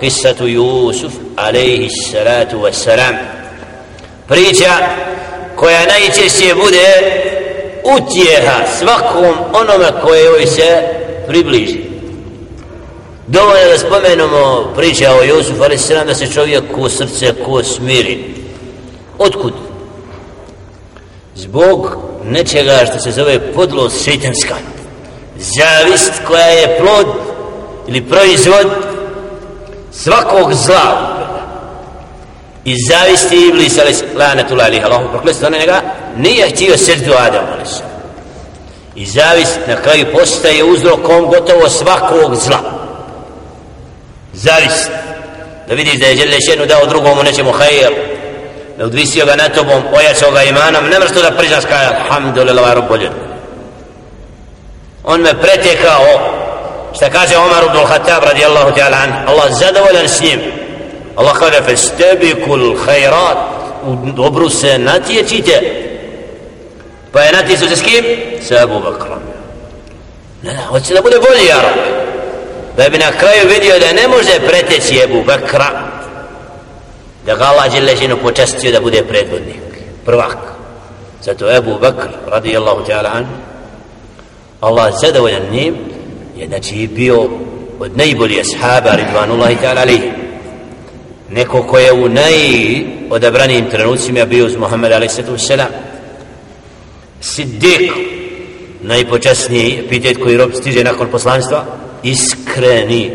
kisatu يوسف عليه salatu والسلام priča koja najčešće bude utjeha svakom onome koje joj se približi. Dovoljno da spomenemo priča o Jusuf alaihi sallam da se čovjek ko srce ko smiri. Otkud? Zbog nečega što se zove podlost svjetanska zavist koja je plod ili proizvod svakog zla i zavisti iblis ali lanetul alihi Allahu proklesu da njega nije htio srdu Adam ali i zavist na kraju postaje uzrokom gotovo svakog zla. Zavist. Da vidiš da je žele šenu dao drugomu nečemu hajel da odvisio ga na tobom ojačao ga imanom ne mreš to da priznaš kaj alhamdulillah rabboljen on me pretekao šta kaže Omar ibn al-Khattab radijallahu ta'ala an Allah zadovoljan s njim Allah kaže festabikul khairat u dobru se natječite pa je natječu se s kim? sa Abu Bakrom ne, ne, hoće da bude bolji jarok da bi na kraju vidio da ne može preteći Abu Bakra da ga Allah Đelešinu počastio da bude predvodnik prvak zato Abu Bakr radijallahu ta'ala an Allah zadovoljan njim je znači bio od najboljih ashaba ridvanullahi ta'ala alihi neko ko je u najodabranijim trenucima bio uz Muhammed a.s. Siddiq najpočasniji epitet koji rob stiže nakon poslanstva iskreni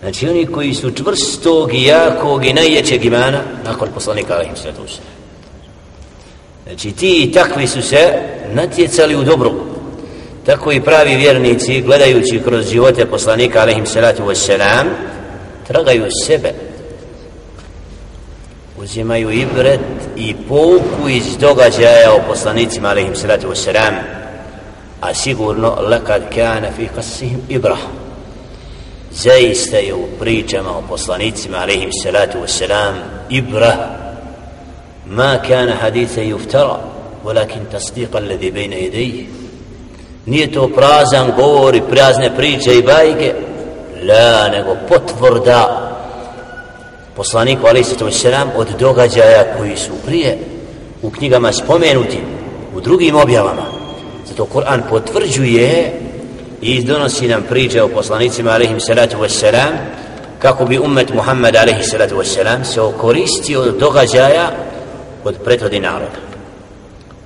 znači oni koji su čvrstog i jakog i najjačeg imana nakon poslanika a.s. znači ti i takvi su se natjecali u dobrogu tako i pravi vjernici gledajući kroz živote poslanika alaihim salatu wassalam tragaju sebe. Uzimaju ibret i pouku iz događaja o poslanicima alaihim salatu wassalam a sigurno lakad kana fi qasihim ibrah zaista je u pričama o poslanicima alaihim salatu wassalam ibrah ma kana hadisa yuftara ولكن تصديق الذي بين يديه nije to prazan govor i prazne priče i bajke la nego potvrda poslaniku alaihi sallamu sallam od događaja koji su prije u knjigama spomenuti u drugim objavama. Zato Kur'an potvrđuje i donosi nam priče o poslanicima alaihim sallatu wassalam kako bi umet Muhammed alaihi sallatu wassalam se okoristio od događaja od prethodni naroda.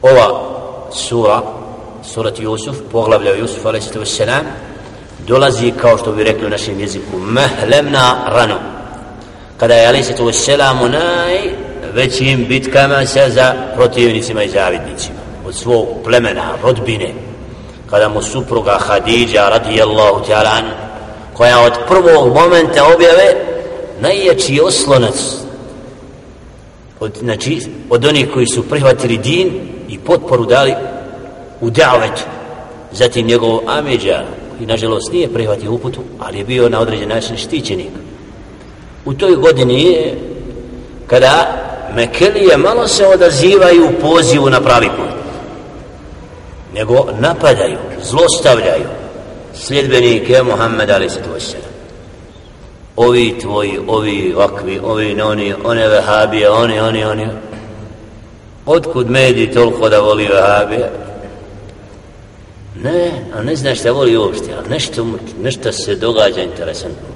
Ova sura surat Jusuf poglavlja Jusuf a.s. dolazi kao što bi rekli u našem jeziku mehlemna rano kada je a.s. u najvećim bitkama se za protivnicima i zavidnicima od svog plemena, rodbine kada mu supruga Hadidja radijallahu ta'ala koja od prvog momenta objave najjači oslonac od, znači, od onih koji su prihvatili din i potporu dali u davetu zatim njegov ameđa i nažalost nije prihvatio uputu ali je bio na određen način štićenik. U toj godini kada Mekelije malo se odazivaju u pozivu na pravi put nego napadaju, zlostavljaju sljedbenike Muhammed ali se ovi tvoji, ovi vakvi, ovi oni, one vehabije, oni, oni, oni. Otkud mediji toliko da voli vehabije? Ne, a ne znaš šta voli uopšte, ali nešto, nešto se događa interesantno.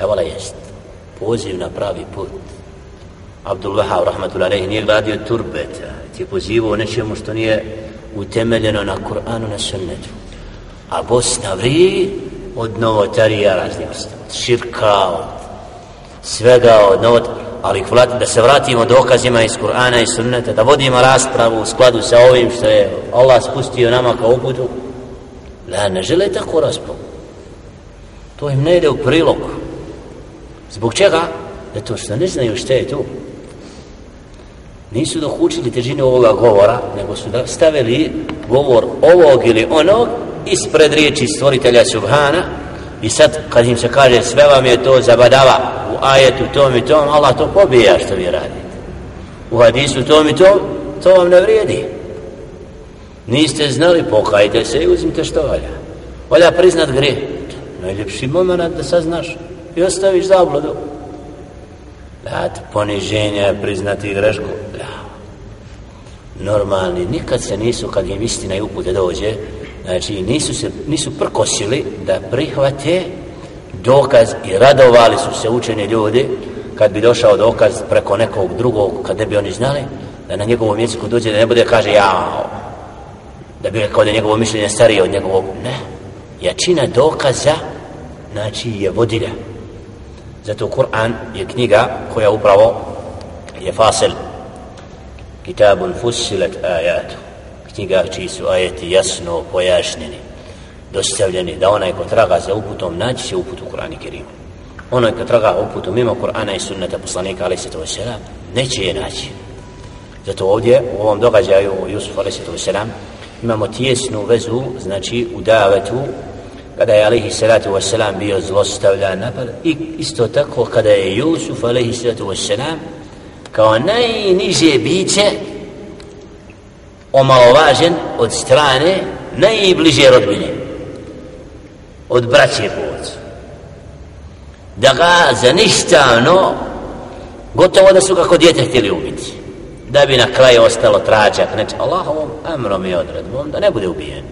Evo la jest. Poziv na pravi put. Abdul Wahab, rahmatullahi, nije gradio turbeta. ti je pozivao nečemu što nije utemeljeno na Kur'anu, na sunnetu. A Bosna vri od novotarija raznih od širka, od svega, od novotarija ali da se vratimo dokazima iz Kur'ana i sunneta, da vodimo raspravu u skladu sa ovim što je Allah spustio nama kao uputu, la, ne žele tako raspravu. To im ne ide u prilog. Zbog čega? Zato što ne znaju što je to. Nisu dokučili težinu ovoga govora, nego su stavili govor ovog ili onog ispred riječi stvoritelja Subhana i sad kad im se kaže sve vam je to zabadava ajetu tom i tom, Allah to pobija što vi radite. U hadisu tom i tom, to vam ne vrijedi. Niste znali, pokajte se i uzmite što valja. Valja priznat grije. najljepši moment da saznaš i ostaviš zabludu dat poniženja priznati grešku da. normalni nikad se nisu kad im istina i upute dođe znači nisu se nisu prkosili da prihvate dokaz i radovali su se učeni ljudi kad bi došao dokaz preko nekog drugog kad ne bi oni znali da na njegovom jeziku dođe da ne bude kaže jao. Da bi kao da je njegovo mišljenje starije od njegovog. Ne. Jačina dokaza znači je vodilja. Zato Kur'an je knjiga koja upravo je fasel. Kitabun fusilat ajatu knjiga čiji su ajeti jasno pojašnjeni dostavljeni da onaj ko traga za uputom naći se u Kur'an i Kerimu. onaj ko traga uputom mimo Kur'ana i sunneta poslanika alaih sato wasalam neće je naći zato ovdje u ovom događaju Jusuf alaih sato wasalam imamo tijesnu vezu znači u davetu kada je alaihi salatu wasalam bio zlostavljan napad i isto tako kada je Jusuf alaihi salatu wasalam kao najniže biće omalovažen od strane najbliže rodbine od braće povodca da ga za ništano gotovo da su kako djete htjeli ubiti. Da bi na kraju ostalo tračak neče Allahovom amrom i odredbom da ne bude ubijen.